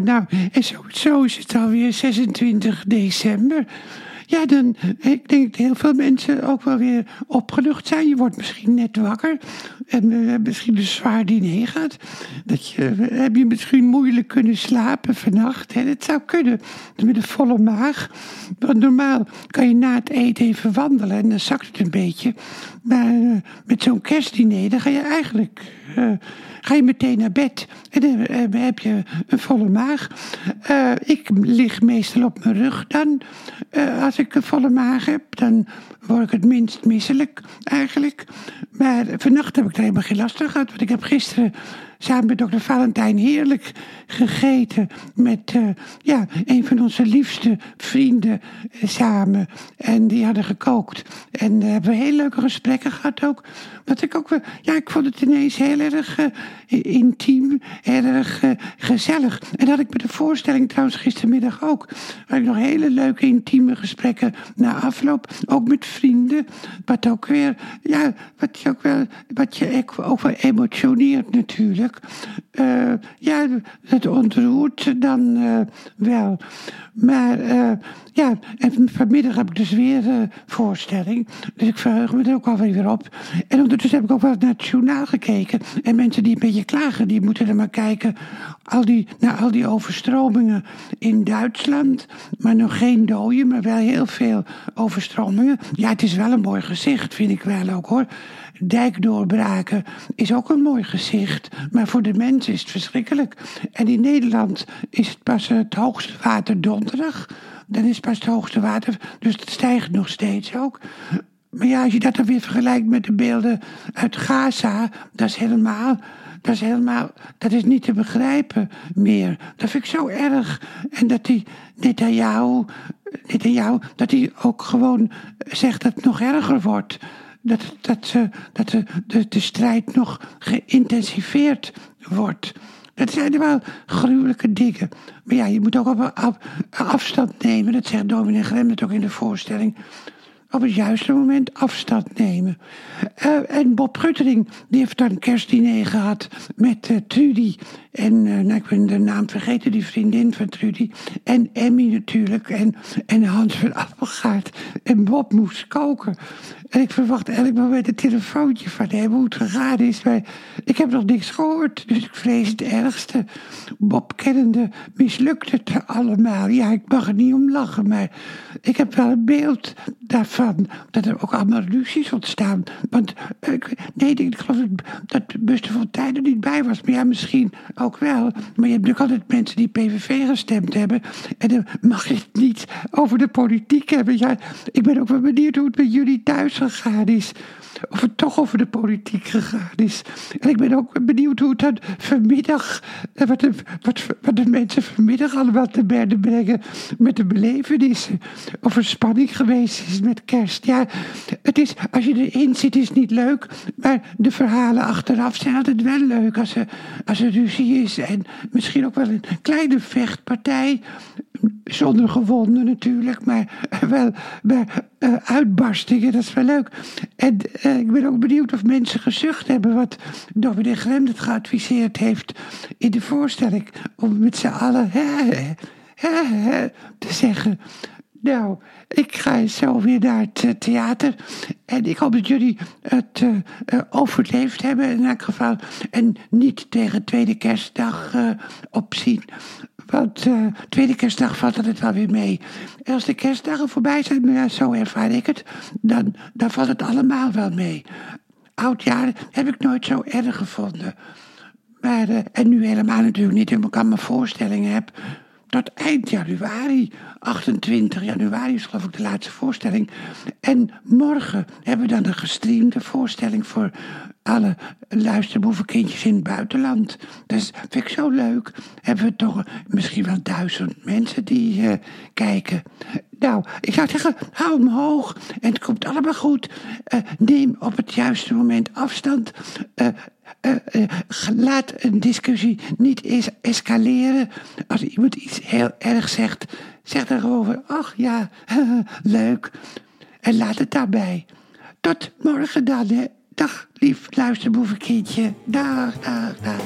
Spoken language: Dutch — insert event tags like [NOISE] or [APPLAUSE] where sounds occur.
Nou, en zo is het alweer 26 december. Ja, dan, ik denk dat heel veel mensen ook wel weer opgelucht zijn. Je wordt misschien net wakker en misschien een zwaar diner gehad. Dat je, heb je misschien moeilijk kunnen slapen vannacht. Hè? Dat zou kunnen, met een volle maag. Want normaal kan je na het eten even wandelen en dan zakt het een beetje. Maar uh, met zo'n kerstdiner, dan ga je eigenlijk ga je meteen naar bed. En dan heb je een volle maag. Uh, ik lig meestal op mijn rug dan. Als ik een volle maag heb, dan word ik het minst misselijk eigenlijk. Maar vannacht heb ik er helemaal geen last van gehad. Want ik heb gisteren samen met dokter Valentijn heerlijk gegeten met uh, ja, een van onze liefste vrienden uh, samen. En die hadden gekookt. En hebben we heel leuke gesprekken gehad ook. Wat ik ook wel, ja, ik vond het ineens heel erg intiem, heel erg gezellig. En dat had ik bij de voorstelling trouwens gistermiddag ook. Had ik nog hele leuke intieme gesprekken na afloop. Ook met vrienden. Wat ook weer, ja, wat je ook wel, wat je ook wel emotioneert natuurlijk. Uh, ja, het ontroert dan uh, wel. Maar uh, ja, en vanmiddag heb ik dus weer een voorstelling. Dus ik verheug me er ook alweer weer op. En ondertussen heb ik ook wel naar het journaal gekeken. En mensen die een beetje klagen, die moeten er maar kijken. Al die, naar al die overstromingen in Duitsland. Maar nog geen doden, maar wel heel veel overstromingen. Ja, het is wel een mooi gezicht, vind ik wel ook hoor dijkdoorbraken is ook een mooi gezicht. Maar voor de mensen is het verschrikkelijk. En in Nederland is het pas het hoogste water donderdag. Dan is pas het hoogste water, dus het stijgt nog steeds ook. Maar ja, als je dat dan weer vergelijkt met de beelden uit Gaza, dat is helemaal, dat is helemaal, dat is niet te begrijpen meer. Dat vind ik zo erg. En dat die Netanyahu, Netanyahu dat hij ook gewoon zegt dat het nog erger wordt dat, dat, ze, dat de, de, de strijd nog geïntensiveerd wordt. Dat zijn wel gruwelijke dingen. Maar ja, je moet ook op, afstand nemen. Dat zegt dominee Grem ook in de voorstelling op het juiste moment afstand nemen. Uh, en Bob Guttering, die heeft dan een kerstdiner gehad met uh, Trudy. En uh, nou, ik ben de naam vergeten, die vriendin van Trudy. En Emmy natuurlijk. En, en Hans van Appelgaard. En Bob moest koken. En ik verwacht elk moment een telefoontje van hem hoe het gegaan is. Maar ik heb nog niks gehoord, dus ik vrees het ergste. Bob kennende mislukt het allemaal. Ja, ik mag er niet om lachen, maar ik heb wel een beeld daarvan. Dat er ook allemaal ruzies ontstaan. Want, ik, nee, ik geloof dat Buster van Tijden niet bij was. Maar ja, misschien ook wel. Maar je hebt natuurlijk altijd mensen die PVV gestemd hebben. En dan mag je het niet over de politiek hebben. Ja, ik ben ook wel benieuwd hoe het met jullie thuis gegaan is. Of het toch over de politiek gegaan is. En ik ben ook benieuwd hoe het dan vanmiddag. Eh, wat de, wat, wat de mensen vanmiddag allemaal te berden brengen. met de belevenissen. Of er spanning geweest is met Ja, het is, als je erin zit, is het niet leuk. Maar de verhalen achteraf zijn altijd wel leuk. Als er, als er ruzie is. En misschien ook wel een kleine vechtpartij. Zonder gewonden natuurlijk, maar [LAUGHS] wel maar, uh, uitbarstingen, dat is wel leuk. En uh, ik ben ook benieuwd of mensen gezucht hebben wat dominee Grem het geadviseerd heeft in de voorstelling. Om met z'n allen hè, hè, hè, te zeggen. Nou, ik ga zo weer naar het uh, theater. En ik hoop dat jullie het uh, uh, overleefd hebben in elk geval. En niet tegen tweede kerstdag opzien. Want tweede kerstdag valt het wel weer mee. En als de kerstdagen voorbij zijn, ja, zo ervaar ik het, dan, dan valt het allemaal wel mee. Oudjaar heb ik nooit zo erg gevonden. Maar, en nu helemaal natuurlijk niet, omdat ik allemaal voorstellingen heb. Tot eind januari, 28 januari is geloof ik de laatste voorstelling. En morgen hebben we dan een gestreamde voorstelling voor alle luisterboevenkindjes in het buitenland. Dat vind ik zo leuk. Hebben we toch misschien wel duizend mensen die uh, kijken. Nou, ik zou zeggen, hou hem hoog en het komt allemaal goed. Uh, neem op het juiste moment afstand. Uh, laat een discussie niet es escaleren. Als iemand iets heel erg zegt, zeg dan gewoon ach ja, [LAUGHS] leuk. En laat het daarbij. Tot morgen dan, hè. Dag, lief luisterboevenkindje. Dag, dag, dag.